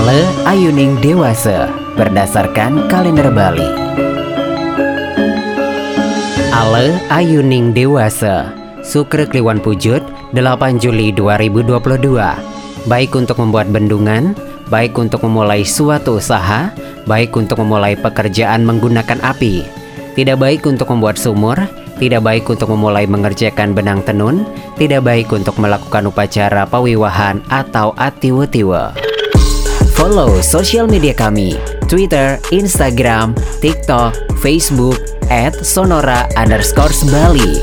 Ale Ayuning Dewasa berdasarkan kalender Bali. Ale Ayuning Dewasa Sukre Kliwon Pujut 8 Juli 2022 Baik untuk membuat bendungan, baik untuk memulai suatu usaha, baik untuk memulai pekerjaan menggunakan api, tidak baik untuk membuat sumur, tidak baik untuk memulai mengerjakan benang tenun, tidak baik untuk melakukan upacara pawiwahan atau atiwa-tiwa. Follow sosial media kami, Twitter, Instagram, TikTok, Facebook, at Sonora underscore Bali.